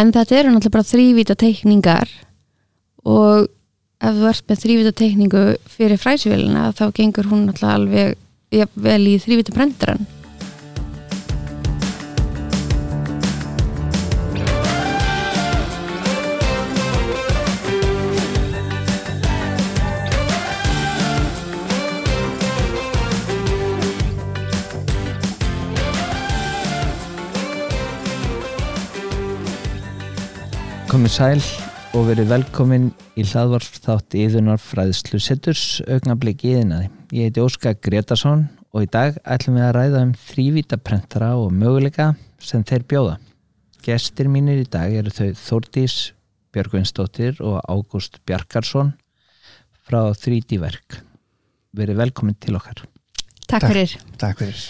en þetta eru náttúrulega bara þrývita teikningar og ef þú ert með þrývita teikningu fyrir fræsivélina þá gengur hún náttúrulega alveg vel í þrývita brendaran Komið sæl og verið velkomin í hlaðvarp þátt íðunar fræðslu setturs augnablík íðinaði. Ég heiti Óskar Gretarsson og í dag ætlum við að ræða um þrývítaprentara og möguleika sem þeir bjóða. Gestir mínir í dag eru þau Þórdís Björgvinsdóttir og Ágúst Bjarkarsson frá 3D verk. Verið velkomin til okkar. Takk fyrir Takk fyrir.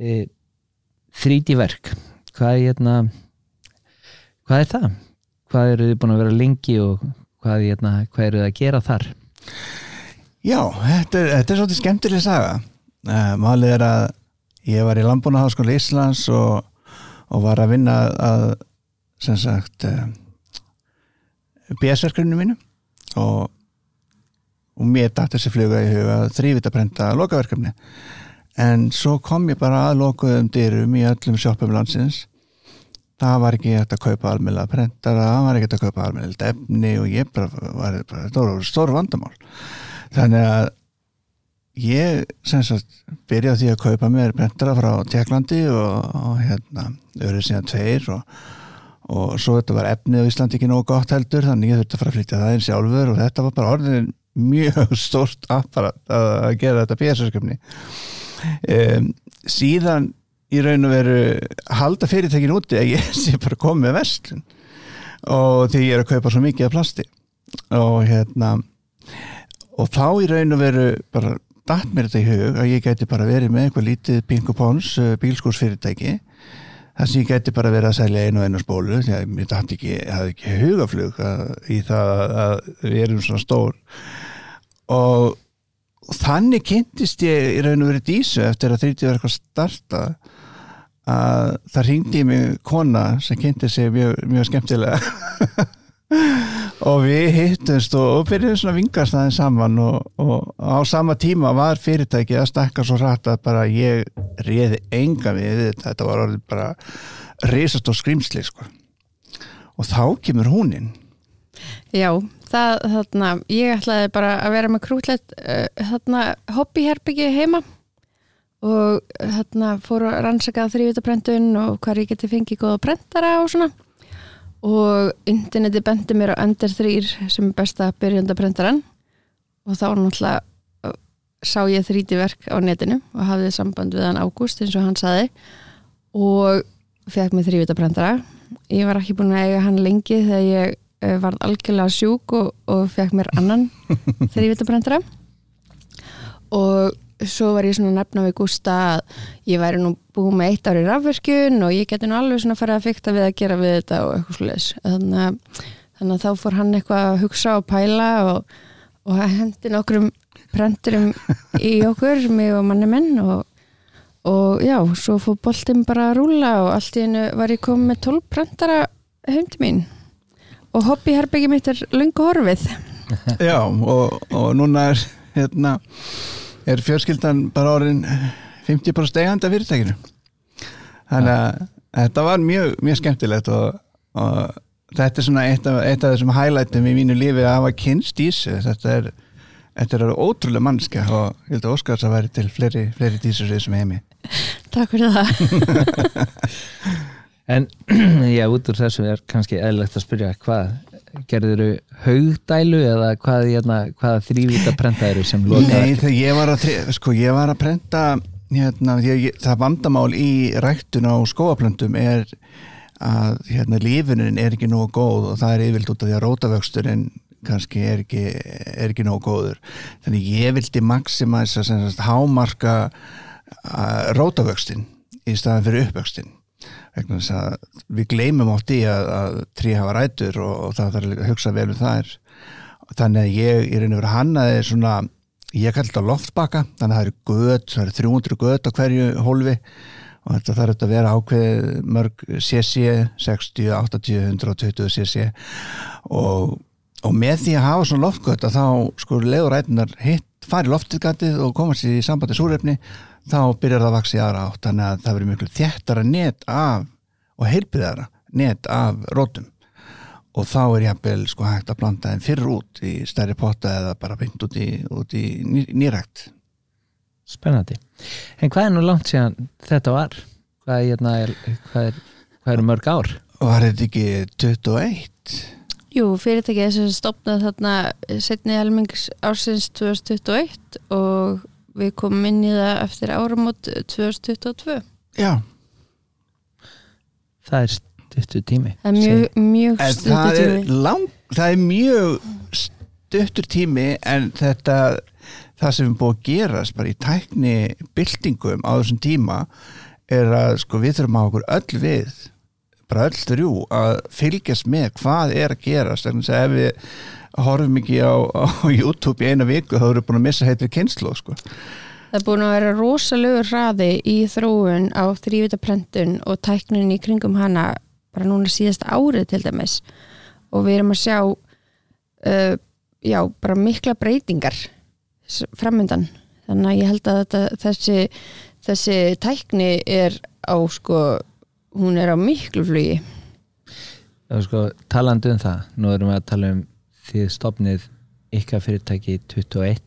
E, 3D verk, hvað er, hérna, hvað er það? Hvað eru þið búin að vera lengi og hvað, hérna, hvað eru þið að gera þar? Já, þetta er, þetta er svolítið skemmtileg saga. Uh, málið er að ég var í Landbúnaháskóla Íslands og, og var að vinna að sem sagt uh, BS-verkefninu mínu og, og mér dætt þessi fluga í huga þrývita brenda lokaverkefni en svo kom ég bara að lokuðum dyrum í öllum sjópum landsins það var ekki hægt að kaupa almennilega prentara, það var ekki hægt að kaupa almennilega efni og ég bara var bara, þetta voru stóru vandamál. Þannig að ég sem sagt byrjaði því að kaupa mér prentara frá Tjekklandi og, og hérna, öru síðan tveir og, og svo þetta var efnið á Íslandi ekki nógu gott heldur þannig ég þurfti að fara að flytja það einn sjálfur og þetta var bara orðin mjög stórt apparat að, gera þetta PSS-köpni um, síðan í raun og veru halda fyrirtækin úti að ég sé bara komið vestlun og því ég er að kaupa svo mikið af plasti. Og hérna og þá í raun og veru bara dætt mér þetta í hug að ég gæti bara verið með eitthvað lítið Pinko Pons bílskúrsfyrirtæki. Þar sem ég gæti bara verið að selja einu og einu spólu því að mér dætt ekki, hafði ekki hugaflug að, í það að við erum svona stór. Og þannig kynntist ég í raun og verið dísu eftir að þrítið var eitthvað starta að það ringdi mig kona sem kynnti sig mjög, mjög skemmtilega. Og við hittumst og, og byrjuðum svona vingast aðeins saman og, og á sama tíma var fyrirtæki að stakka svo rætt að bara ég réði enga við þetta, þetta var orðið bara reysast og skrimsli sko. og þá kemur hún inn. Já, það, þarna, ég ætlaði bara að vera með krútlegt uh, þarna hobbyherbyggi heima og þarna fór að rannsaka þrývitaprentun og hvað ég geti fengið góða prentara og svona. Og interneti bendi mér á Ender 3 sem er besta byrjandaprentaran og þá náttúrulega sá ég þríti verk á netinu og hafði samband við hann Ágúst eins og hann saði og fekk mig þrývitaprentara ég var ekki búin að eiga hann lengi þegar ég var algjörlega sjúk og, og fekk mér annan þrývitaprentara og svo var ég svona nefna við Gústa að ég væri nú búið með eitt ári rafverkun og ég geti nú alveg svona farið að fykta við að gera við þetta og eitthvað sluðis þannig þannig að þá fór hann eitthvað að hugsa og pæla og, og hendi nokkrum prenturum í okkur, mig og manni minn og, og já, svo fór boltin bara að rúla og allt í hennu var ég komið með 12 prentara heim til mín. Og hobbyherbyggi mitt er lungu horfið. Já, og, og núna er hérna er fjörskildan bara orðin 50% eigandi af fyrirtækinu? Þannig að ja. þetta var mjög, mjög skemmtilegt og, og þetta er svona eitt af, eitt af þessum highlightum í mínu lífi að hafa kynst í þessu. Þetta er, þetta er ótrúlega mannskja og ég held að Óskars að væri til fleiri, fleiri dísur þessum heimi. Takk fyrir það. En já, út úr þessu er kannski eðlegt að spyrja hvað gerður þau haugdælu eða hvað, hérna, hvað þrývita prenta eru sem loka Nei, þegar ég var að, sko, ég var að prenta hérna, ég, það vandamál í ræktun á skóaplöndum er að hérna, lífunin er ekki nógu góð og það er yfirlt út af því að rótavöxturinn kannski er ekki, er ekki nógu góður. Þannig ég vildi maximæsa hámarka rótavöxtin í staðan fyrir uppvöxtin við gleymum átt í að, að trí hafa rætur og, og það þarf að hugsa vel um er þannig að ég og veru hannaði svona ég kalli þetta loftbaka þannig að það eru göð, það eru 300 göð á hverju hólfi og þetta þarf þetta að vera ákveðið mörg CC 60, 80, 120 CC. Og, og með því að hafa svona loftgöt að þá sko leðurætunar hitt fari loftgatið og koma sér í sambandi súrefni þá byrjar það að vaksa í aðra átt þannig að það verður miklu þjættara net af og heilpiðara net af rótum og þá er jafnvel sko hægt að blanda þeim fyrir út í stærri potta eða bara beint út í, út í ný, nýrækt Spennandi. En hvað er nú langt síðan þetta var? Hvað er, hérna, er, hvað er, hvað er mörg ár? Var þetta ekki 21? Jú, fyrirtækið er sem stopnað þarna setni helmings ársins 2021 og við komum inn í það eftir áramót 2022. Já, Það er stuttu tími. Það er mjög, mjög en stuttur það er, tími. lang, það er mjög stuttur tími en þetta það sem er búið að gerast bara í tækni byltingum á þessum tíma er að sko við þurfum á okkur öll við bara öll þrjú að fylgjast með hvað er að gerast þannig að ef við horfum ekki á, á YouTube í eina viku þá erum við búin að missa heitir kynslu sko. Það er búin að vera rosalögur hraði í þróun á þrývitaprentun og tæknin í kringum hana bara núna síðasta árið til dæmis og við erum að sjá uh, já, bara mikla breytingar framundan þannig að ég held að þetta, þessi þessi tækni er á sko, hún er á miklu flugi er sko talandi um það. Nú erum við að tala um því stopnið ykkar fyrirtæki 21.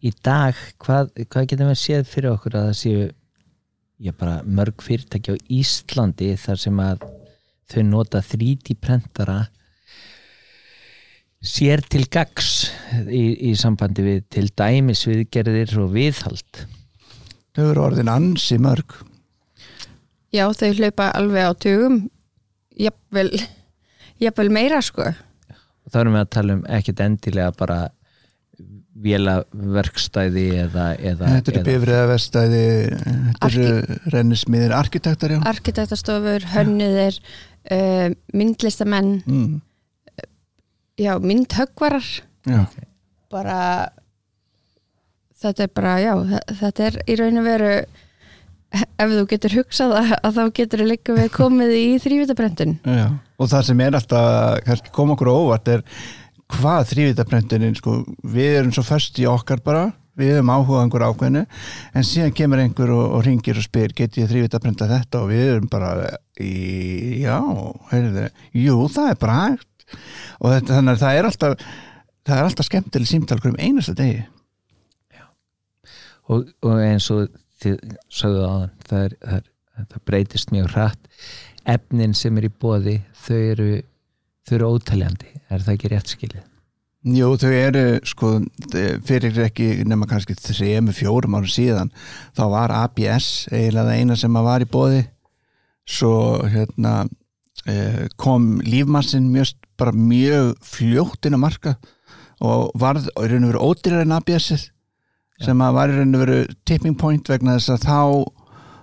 Í dag, hvað, hvað getum við séð fyrir okkur að það séu já, bara mörg fyrirtæki á Íslandi þar sem að þau nota 3D prentara sér til gags í, í sambandi við til dæmis viðgerðir og viðhald? Þau eru orðin ansi mörg. Já, þau hlaupa alveg á tugum. Jafnvel, jafnvel meira sko þá erum við að tala um ekkert endilega bara vélaverkstæði eða, eða, þetta eru eða bifriðavestæði þetta eru rennismiðir arkitektar já. arkitektastofur, hönniðir uh, myndlistamenn Mm, já, myndhöggvarar já. bara þetta er bara, já, þe- þetta er í raun og veru ef þú getur hugsað að, að þá getur þú líka við komið í þrývitabrendun Já, og það sem er alltaf kannski koma okkur óvart er hvað þrývitapröntunin, sko, við erum svo först í okkar bara, við erum áhugað einhver ákveðinu, en síðan kemur einhver og, og ringir og spyr, get ég þrývitaprönta þetta? Og við erum bara í, já, heyrðu, jú, það er bara hægt. Og þetta, þannig að það er alltaf það er alltaf skemmtileg símtal hverjum einasta degi. Og, og eins og þið sagðu áðan það, það, það breytist mjög hratt efnin sem er í bóði þau eru, þau eru ótaljandi er það ekki rétt skilið? Jú, þau eru, sko, fyrir ekki nema kannski þrejum, fjórum árum síðan, þá var ABS eiginlega það eina sem var í bóði svo hérna eh, kom lífmassin mjög, bara mjög fljótt inn á marka og varð í raun og veru ódýrar en ABS-ið sem að var í raun og veru tipping point vegna þess að þá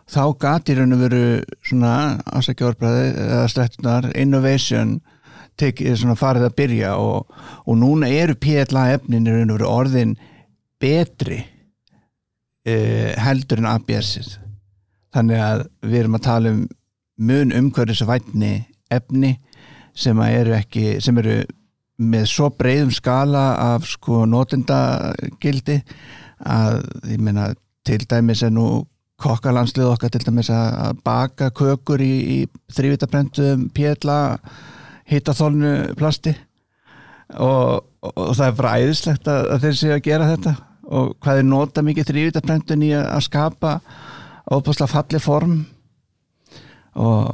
þá gati raun og veru svona ásækjórbraði eða slettunar innovation tekið svona farið að byrja og, og núna eru PLA efnin raun og veru orðin betri uh, heldur en ABS-ið þannig að við erum að tala um mun umhverfisvætni efni sem eru ekki sem eru með svo breiðum skala af sko notendagildi að ég meina til dæmis er nú kokkalandslið okkar til dæmis að baka kökur í, í þrývitaprendum PLA hittaþólnu plasti. Og, og, og það er bara æðislegt að, að þeir séu að gera þetta. Og hvað er nota mikið þrývitaprendun í að, að skapa óbúslega falli form. Og,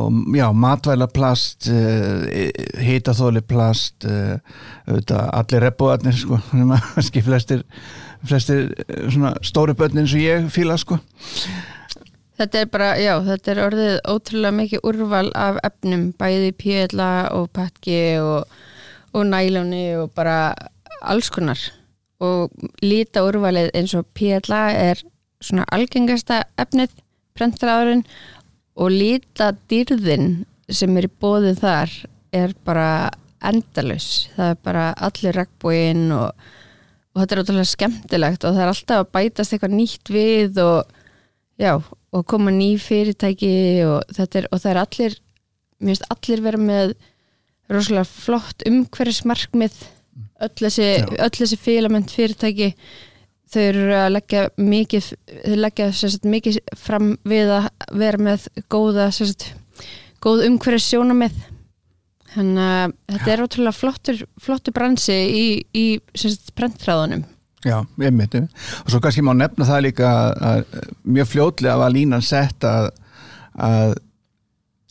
og já, matvæla plast uh, hitaþóli plast auðvitað, allir rebbúarnir sko, kannski flestir eh, svona stóri börnin og ég fíla sko Þetta er bara, já, þetta er orðið ótrúlega mikið úrval af efnum, bæði PLA og patki og, og nælóni og bara alls konar. Og líta úrvalið eins og PLA er svona algengasta efnið, prentræðurinn og líta dýrðin sem er í bóðið þar er bara endalus. Það er bara allir regnbúinn og, og þetta er ótrúlega skemmtilegt og það er alltaf að bætast eitthvað nýtt við og já, og koma ný fyrirtæki og er, og það er allir mér finnst allir vera með rosalega flott umhverfismarkmið. Öll þessi, þessi félament fyrirtæki þau eru að leggja mikið leggja sérst, mikið fram við að vera með góða sérst, góð umhverfis sjónamið þannig að þetta er ótrúlega flottur, flottur bransi í, í sérst, prentræðunum Já, einmitt. Og svo kannski má nefna það líka að, að mjög fljótlega var línan sett að, að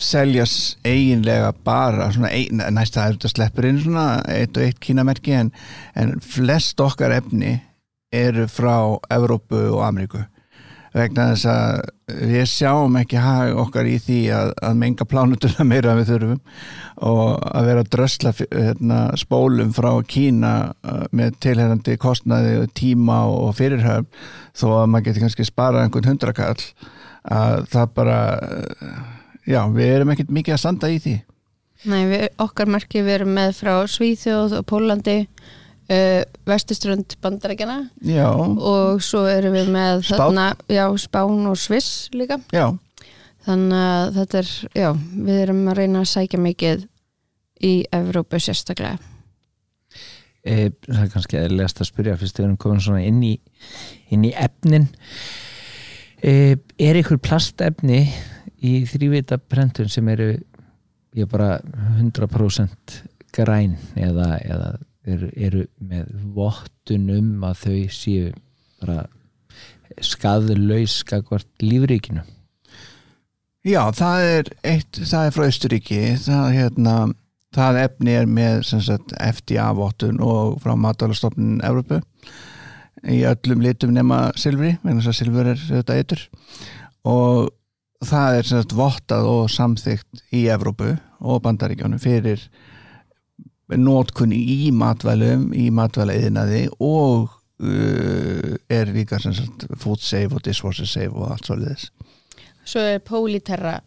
seljas eiginlega bara svona ein, næst er þetta sleppur inn svona eitt og eitt kínamerki en, en flest okkar efni eru frá Evrópu og Ameríku vegna þess að við sjáum ekki hag okkar í því að, að menga plánutuna meira við þurfum og að vera að drösla hérna, spólum frá Kína uh, með tilherrandi kostnaði og tíma og fyrirhöfn þó að maður getur kannski sparað einhvern hundrakall að það bara uh, já, við erum ekkert mikið að standa í því. Nei, við, okkar marki við erum með frá Svíþjóð og Pólandi uh, vestuströnd bandarækjana Já, og svo erum við með Spán? þarna, já, Spán og Sviss líka. Já, þannig að þetta er, já, við erum að reyna að sækja mikið í Evrópu sérstaklega. E, það er kannski eðlilegast að spyrja fyrst við erum komin svona inn í inn í efnin. E, er ykkur plastefni í þrývita prentun sem eru ég bara 100% græn eða, eða eru, eru með vottun um að þau séu bara skaðlaus skakvart lífríkinu. Já, það er eitt, það er frá Östuríki það, hérna, það efni er með sagt, FDA-vottun og frá matalastofnun Evrópu í öllum litum nema silfri, vegna þess að silfur er þetta eitur. Og það er sagt vottað og samþygt í Evrópu og bandaríkjónum fyrir nótkunni í matvælum í matvælaðinaði og uh, er líka sem sagt food safe og dishwasher safe og allt svolítið Svo er Polyterra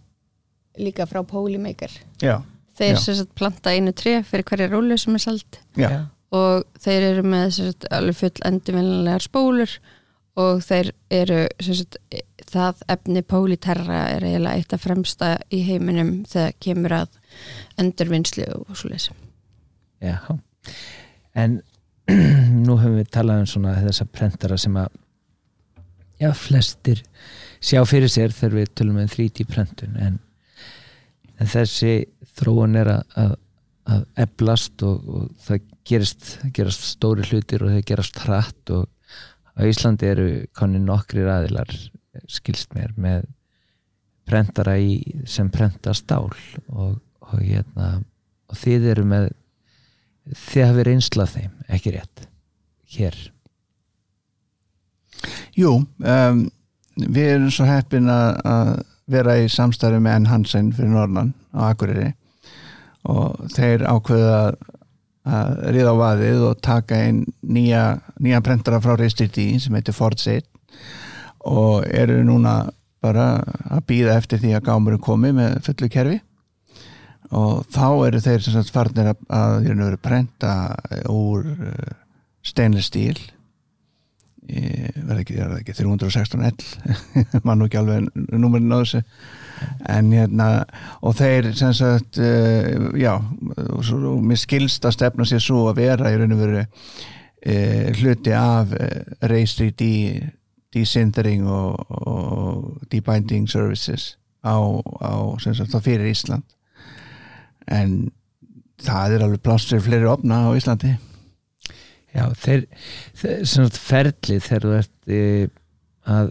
líka frá Polymaker. Já, þeir Já. sem sagt planta einu tré fyrir hverja rólu sem er sald já, og þeir eru með sem sagt, alveg full endurvinnilegar spólur og þeir eru sem sagt, það efni Polyterra er eiginlega eitt af fremsta í heiminum þegar kemur að endurvinnslu og svoleiðis Já, en nú höfum við talað um svona þessa prentara sem að já, flestir sjá fyrir sér þegar við tölum um 3D prentun en, en þessi þróun er að, að, að eblast og, og það gerist, gerast stóri hlutir og það gerast hratt og á Íslandi eru konni nokkrir aðilar skilst mér með prentara í, sem prenta stál og, og, hérna, og þið eru með þið hafið reynslað þeim, ekki rétt? Hér. Jú um, við erum svo heppin að, vera í samstarfi með N. Hansen fyrir Nornan á Akureyri og þeir ákveða að, riða á vaðið og taka inn nýja, nýja prentara frá Restriti sem heitir Fordseit og eru núna bara að býða eftir því að gámurum komi með fullu kerfi og þá eru þeir sem sagt farnir að, að þeir eru prenta úr uh, stainless steel. Verði ekki, ekki 316 L mann nú ekki alveg númerinn á þessu. En hérna og þeir sem sagt uh, já, og, svo, og mér skilst að stefna sér svo að vera í raun og veru uh, hluti af uh, reistri de, desintering og, og debinding services á, á sem sagt þá fyrir Ísland en það er alveg pláss fyrir fleiri opna á Íslandi Já, þeir, þeir svona ferli þegar þú ert e, að,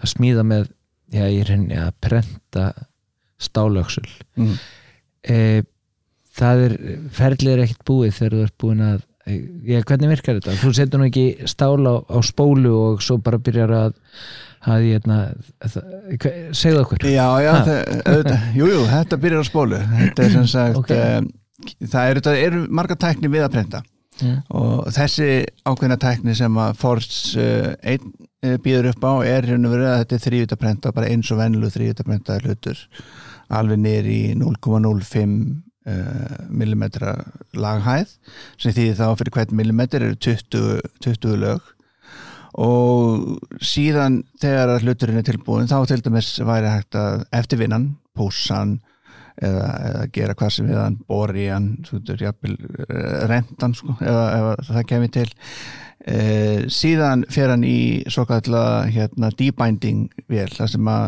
að smíða með já, ég reyni að prenta stálöksul mm. e, það er ferli er ekkert búið þegar þú ert búin að já, hvernig virkar þetta? Þú setur nú ekki stál á, á spólu og svo bara byrjar að að ég hérna segðu okkur Já, já, það, auðvitað, jú, jú, þetta byrjar á spólu þetta er sem sagt Ok. um, það eru, eru marga tækni við að prenta Já. og þessi ákveðna tækni sem að Fords uh, einn uh, býður upp á er hérna verið að þetta er þrývita prenta bara eins og venlu þrývita prenta hlutur alveg niður í 0,05 uh, millimetra laghæð sem því þá fyrir hvern millimetr eru 20, 20 lög. Og síðan þegar að hluturinn er tilbúin þá til dæmis væri hægt að eftirvinnan, pússan eða, eða gera hvað sem við hann bori hann, jafnvel, rentan sko, eða, eða það kemur til. E, síðan fer hann í svo kallar hérna, debinding vel, það sem að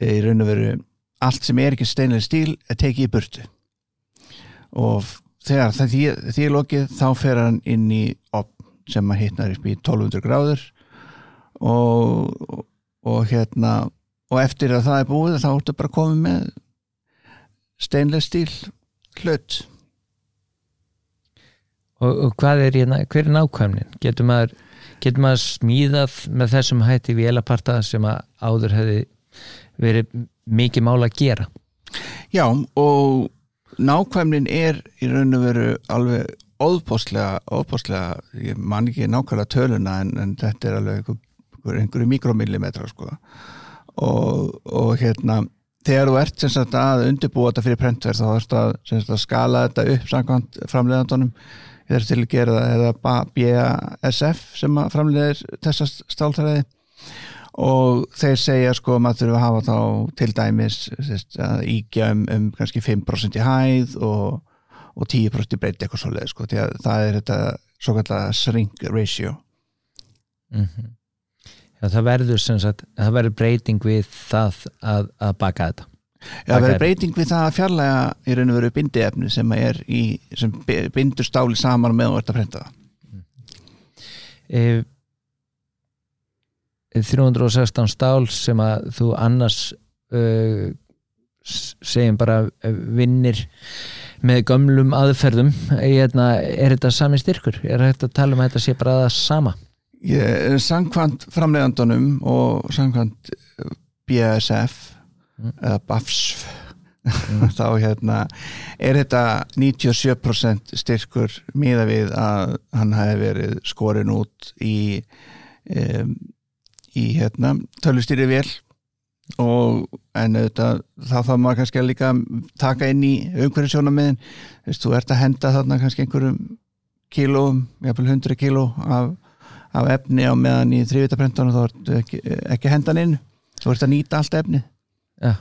e, í raun og veru allt sem er ekki steinlega stíl er tekið í burtu og þegar það því, því er lokið þá fer hann inn í opn sem að hittnar upp í 1200 gráður og, og hérna og eftir að það er búið þá ertu bara komið með steinlega stíl hlut og, og hvað er hérna, hver er nákvæmnin? Getur maður, getur maður smíðað með þessum hætti vélaparta sem að áður hefði verið mikið mála að gera? Já og nákvæmnin er í raun og veru alveg óðpostlega, óðpostlega ég man ekki nákvæmlega töluna en, en þetta er alveg einhver, einhverju mikromillimetra sko. Og, og hérna þegar þú ert sagt, að undirbúa þetta fyrir prentverð þá ert að, sagt, að skala þetta upp samkvæmt framleiðandunum. Þeir til að gera það eða BASF sem framleiðir þessa stálþræði og þeir segja sko að maður þurfa að hafa þá til dæmis sérst, að íkja um, um kannski 5% í hæð og, og 10% í breyti eitthvað svolítið sko því að það er þetta svo kallega shrink ratio mm -hmm. Já, það verður sem sagt, það verður breyting við það að, að baka þetta Já, það verður breyting við það að fjarlæga í raun og veru bindiefni sem er í, sem bindur stáli saman með og verður að prenta það mm. Ef 316 stál sem að þú annars uh, segjum bara uh, vinnir með gömlum aðferðum hérna, er þetta sami styrkur? Er þetta að tala um að þetta sé bara það sama? Ég, samkvæmt framleiðandunum og samkvæmt BASF mm. eða BAFSF mm. þá hérna er þetta 97% styrkur miða við að hann hefði verið skorin út í um, í hérna, tölustýri vel og en auðvitað þá þá maður kannski að líka taka inn í umhverju sjónamiðin þú ert að henda þarna kannski einhverjum kílóum, jafnvel 100 kíló af, af efni á meðan í þrývitapröntunum þá ertu ekki, ekki hendan inn, þú ert að nýta allt efni ja.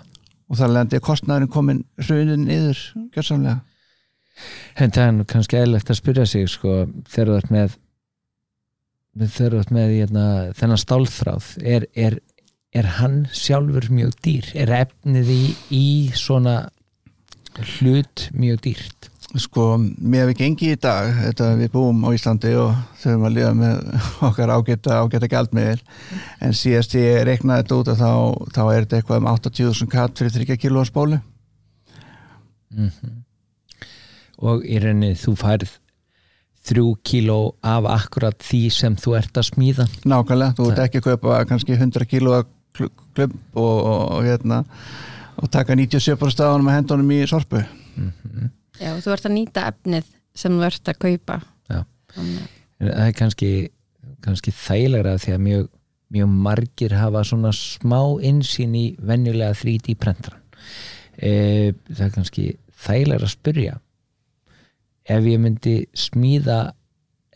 og þar leðandi kostnæðurinn komin hrunin yður gjörsamlega. En það er kannski eðlegt að spyrja sig sko, þegar þú ert með þurft með hérna, þennan stálþráð er, er, er hann sjálfur mjög dýr? Er efnið í, í svona hlut mjög dýrt? Sko, mér hef ekki engi í dag þetta við búum á Íslandi og þurfum að liða með okkar ágæta ágæta gældmiðil, en síðast ég reiknaði þetta út að þá, þá er þetta eitthvað um 80.000 katt fyrir 30 kilo á spólu mm -hmm. og í rauninni þú færð þrjú kíló af akkurat því sem þú ert að smíða. Nákvæmlega, þú ert ekki að kaupa kannski 100 kíló klubb og, og, og, hérna, og taka 97% af hann með hendunum í sorpu. Mm -hmm. Já, þú ert að nýta efnið sem þú ert að kaupa. Já, það er kannski kannski þægilegra því að mjög, mjög margir hafa svona smá insýn í venjulega 3D prentran. E, það er kannski þægilegra að spyrja ef ég myndi smíða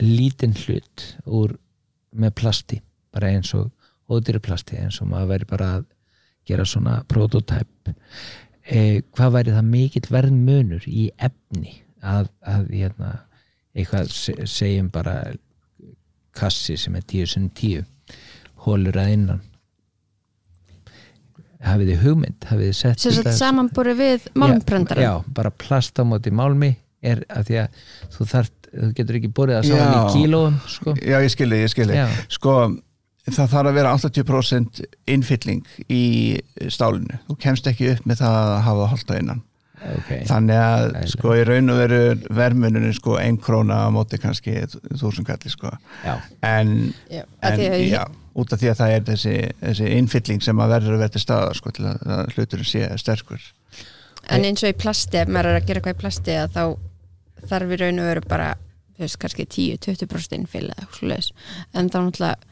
lítinn hlut úr með plasti, bara eins og ódýri plasti, eins og maður veri bara að gera svona prototæp eh, hvað væri það mikill verð munur í efni að, að hérna, eitthvað segjum bara kassi sem er 10.10 hólur að innan. Hafið þið hugmynd? Hafið þið sett samanbúri við málmprendara já, já, bara plast á móti málmi er að því að þú þarf, þú getur ekki borðið að saman í kílóum sko. Já, ég skilji, ég skilji. Sko, það þarf að vera 80% innfylling í stálinu. Þú kemst ekki upp með það að hafa holdt á innan. Okay. þannig að Æ, sko í raun og veru vermuninu sko einn króna á móti kannski þúsund kalli sko. Já. en, já, en já, út af því að það er þessi, þessi innfylling sem að verður að til staða sko til að, að hlutur sé sterkur. En eins og í plasti, ef maður er að gera eitthvað í plasti þá þarf við raun og veru bara veist, kannski 10-20% innfyll eða eitthvað sluðis en þá náttúrulega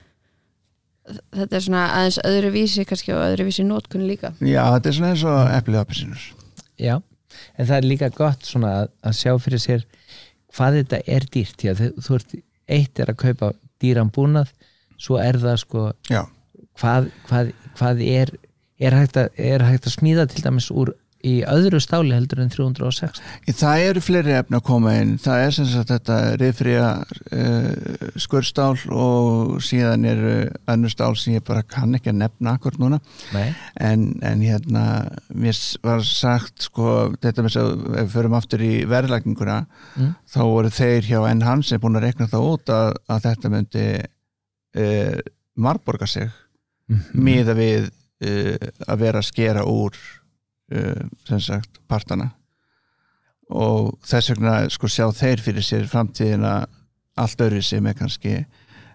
þetta er svona aðeins öðru vísi kannski og öðru vísi nótkunni líka. Já, þetta er svona eins og eplið apelsinur Já, en það er líka gott svona að, að sjá fyrir sér hvað þetta er dýrt, já þú ert eitt er að kaupa dýran búnað svo er það sko já, hvað, hvað, hvað er er hægt, að, er hægt að smíða til dæmis úr í öðru stáli heldur en 306 það eru fleiri efni að koma inn það er sem sagt þetta riðfría uh, skurstál og síðan eru önnur stál sem ég bara kann ekki að nefna akkur núna en, en hérna mér var sagt sko þetta með þess að ef við förum aftur í verðlagninguna Mm. þá voru þeir hjá enn hans sem búin að rekna það út að, að þetta myndi uh, marborga sig Mhm. miða við uh, að vera að skera úr sem sagt partana. Og þess vegna sko sjá þeir fyrir sér framtíðina allt öðru sem er kannski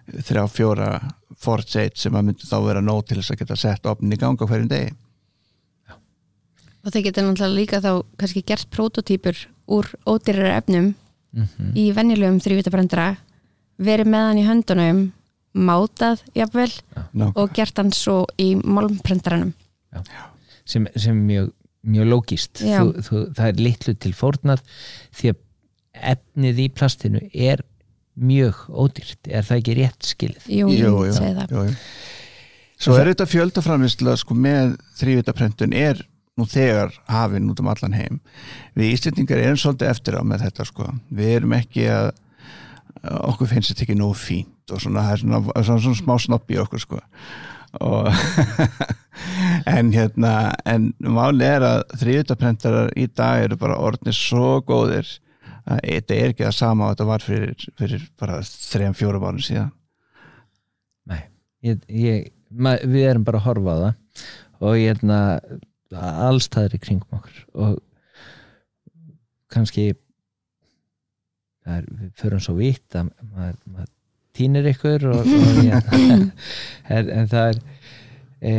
þrjá fjóra Ford Sage sem að myndi þá vera nóg til þess að geta sett opnin í ganga hverjum degi. Og þeir geta náttúrulega líka þá kannski gert prototýpur úr ódýrar efnum Mhm. í venjulegum þrývitabrendara verið með hann í höndunum mátað jafnvel Ná, og gert hann svo í málmprendaranum sem, sem mjög, mjög lógist Já. þú, þú, það er litlu til fórnað því að efnið í plastinu er mjög ódýrt. Er það ekki rétt skilið? Jú, jú, jú, jú. Svo er þetta fjöldaframvisla sko með þrývitaprentun er nú þegar hafinn út um allan heim. Við Íslendingar erum svolítið eftir á með þetta sko, við erum ekki að okkur finnst þetta ekki nógu fínt og svona, það er svona, svona, svona smá snopp í okkur sko. Og en hérna en máli er að þrývitaprentarar í dag eru bara orðnir svo góðir að þetta er ekki það sama og þetta var fyrir, fyrir bara þrejum fjórum árum síðan. Nei, ég, ég, ma, við erum bara að horfa á það og ég hérna allstaðir í kringum okkur og kannski er, við förum svo vitt að maður, maður týnir ykkur og, og ég, en, en það er e,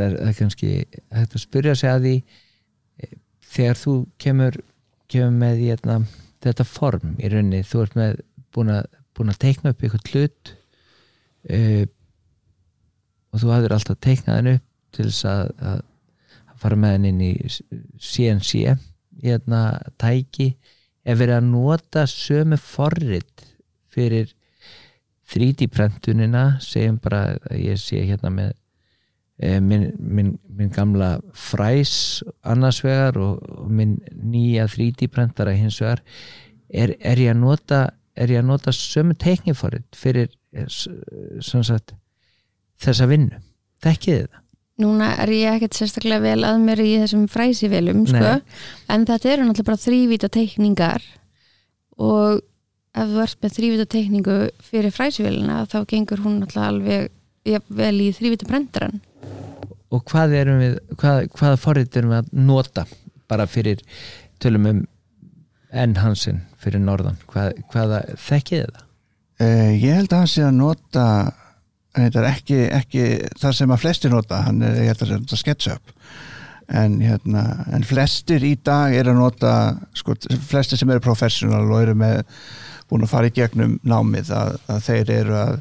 það er, kannski hægt að spyrja sig að því e, þegar þú kemur kemur með hérna, þetta form í rauninni, þú ert með búin að, búin að teikna upp eitthvað hlut uh, og þú hafðir alltaf teiknað henni upp til þess að, að, fara með henni inn í CNC hérna tæki. Er verið að nota sömu forrit fyrir 3D prentunina segjum bara að ég sé hérna með eh, minn, minn, minn gamla fræs annars vegar og, og minn nýja 3D prentara hins vegar er, er ég að nota er ég að nota sömu teikniforrit fyrir eh, sagt þessa vinnu, þekkið þið það? Núna er ég ekkert sérstaklega vel að mér í þessum fræsivelum sko. En þetta eru náttúrulega bara þrývita teikningar og ef þú ert með þrývita teikningu fyrir fræsivelina þá gengur hún náttúrulega alveg vel í þrývita brendaran og hvað erum við hvað, hvaða forrit erum við að nota? Bara fyrir tölum um enn hansinn fyrir norðan. Hvað, hvaða þekkið þið það? Uh, ég held að hann sé að nota þetta er ekki, ekki það sem að flestir nota, hann er, ég held að það er SketchUp. En, hérna, en flestir í dag er að nota sko, flestir sem eru professional og eru með búin að fara í gegnum námið að, að þeir eru að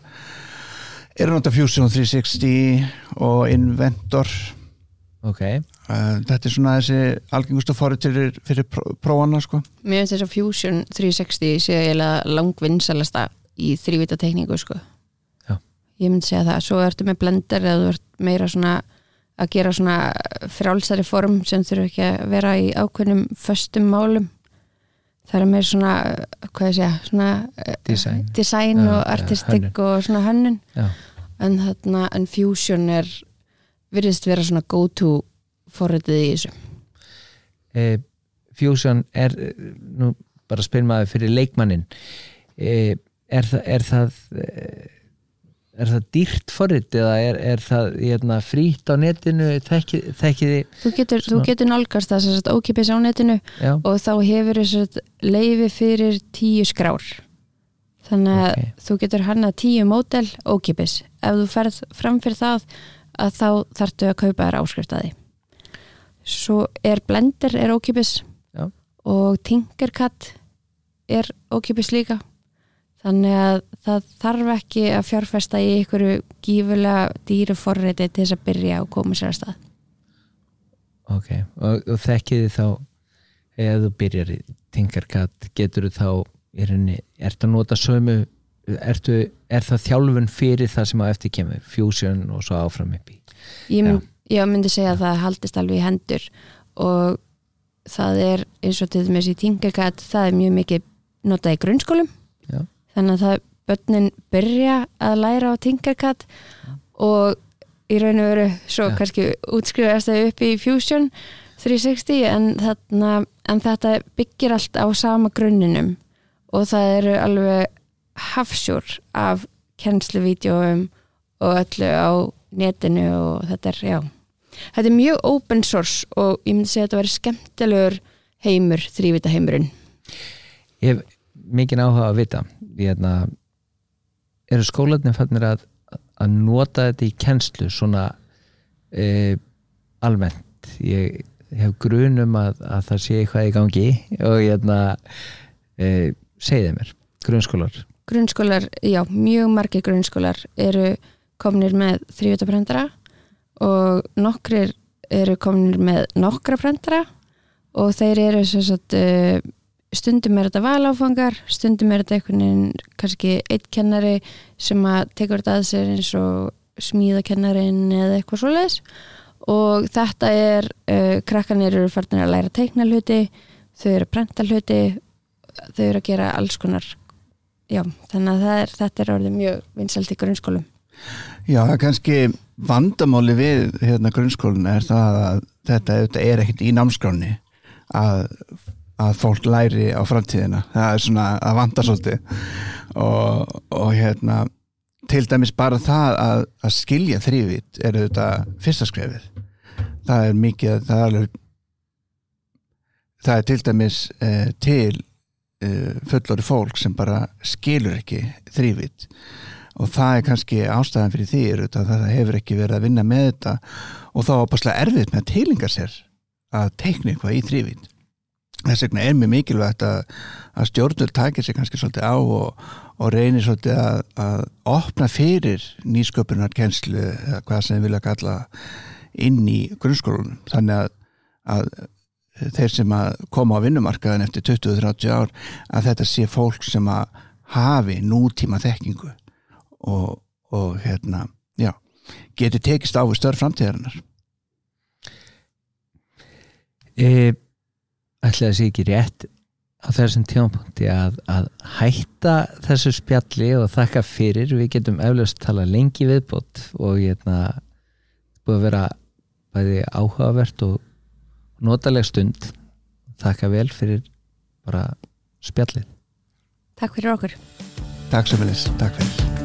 nota Fusion 360 og Inventor. Ok, uh, þetta er svona þessi algengustu forrið fyrir, fyrir pró, prófana sko. Mér finnst þess að Fusion 360 sé eiginlega langvinnsalasta í þrývita teikningu sko. Já. Ég myndi segja það, svo ertu með blender eða þú ert meira svona að gera svona frálsari form sem þurfa ekki að vera í ákveðnum föstum málum. Það er meira svona, hvað ég segja svona Design. design og já, artistik og svona hönnun. Já, en, þarna, en Fusion er virðist vera svona go to forritið í þessu. E, Fusion er nú bara spyr maður fyrir leikmannin e, er, það, er það eh, er það dýrt forrit eða er, er það hérna, frýtt á netinu? Þekkið þekkið þið Þú getur, þú getur nálgast það ókipis á netinu já, og þá hefur leifi fyrir tíu skrár þannig að Ok. þú getur hannað tíu mótel ókipis ef þú ferð fram fyrir það að þá þarftu að kaupa þér áskriftaði svo er Blender er ókipis Já. og Tinkercad er ókipis líka. Þannig að það þarf ekki að fjárfesta í einhverju gífulega dýru forriti til þess að byrja og koma sér að stað. Ok. Og, og þekkið þið þá ef þú byrjar í Tinkercad getur þú þá rauninni, ertu að nota sömu ertu, er það þjálfun fyrir það sem á eftir kemur? Fusion og svo áfram upp í. Ég, mynd, ég myndi segja að það haldist alveg í hendur og það er eins og til dæmis í Tinkercad það er mjög mikið notað í grunnskólum. Já. þannig að það börnin byrja að læra á Tinkercad og í raun og veru svo Já. kannski útskrifast það upp í Fusion 360 en, þarna, en þetta byggir allt á sama grunninum og það eru alveg hafsjúr af kennsluvídeóum og öllu á netinu og þetta er, já. Þetta er mjög open source og ég myndi segja að þetta væri skemmtilegur heimur, þrývita heimurinn Ég hef mikið áhuga að vita. Hérna, eru skólanir fannir að, að nota þetta í kennslu svona e, almennt? Ég hef grunum að, að það sé eitthvað í gangi og hérna e, segið mér, grunnskólar? Grunnskólar, já, mjög margir grunnskólar eru komnir með þrývita prentara og nokkrir eru komnir með nokkra prentara og þeir eru sagt, uh, stundum er þetta valáfangar stundum er þetta einhvern veginn kannski eitt kennari sem að tekur þetta að sér eins og smíðakennarin eða eitthvað svoleiðis. Og þetta er uh, krakkanir eru farnir að læra teikna hluti þau eru að prenta hluti þau eru að gera alls konar já, þannig að er, þetta er orðið mjög vinsalt í grunnskólum. Já, kannski vandamáli við hérna grunnskólinu er það að þetta, þetta er ekkert í námskráni að, að fólk læri á framtíðina. Það er svona að vanda svolítið. Og, og hérna til dæmis bara það að, að skilja þrývit er þetta fyrsta skrefið. Það er mikið það er, alveg, það er til dæmis eh, til fullori fólk sem bara skilur ekki þrývit og það er kannski ástæðan fyrir því er að það hefur ekki verið að vinna með þetta. Og þá er bara erfitt með að teilinga sér að teikna eitthvað í þrývit þess vegna er mjög mikilvægt að, að stjórnur takir sér kannski svolítið á og, og reynir svolítið að, að opna fyrir nýsköpunar kennslu eða hvað sem við vilja kalla inn í grunnskólunum þannig að, að þeir sem að koma á vinnumarkaðin eftir 20-30 ár að þetta sé fólk sem að hafi nútíma þekkingu og, og hérna, já geti tekist á störf framtíðarinnar. E, ætlaði að sé ekki rétt á þessum tjónpunkti að, að hætta þessu spjalli og þakka fyrir, við getum eflaust tala lengi viðbót og hérna búið að vera bæði áhugavert og notaleg stund þakka vel fyrir bara spjallið. Takk fyrir okkur. Takk sem les, takk fyrir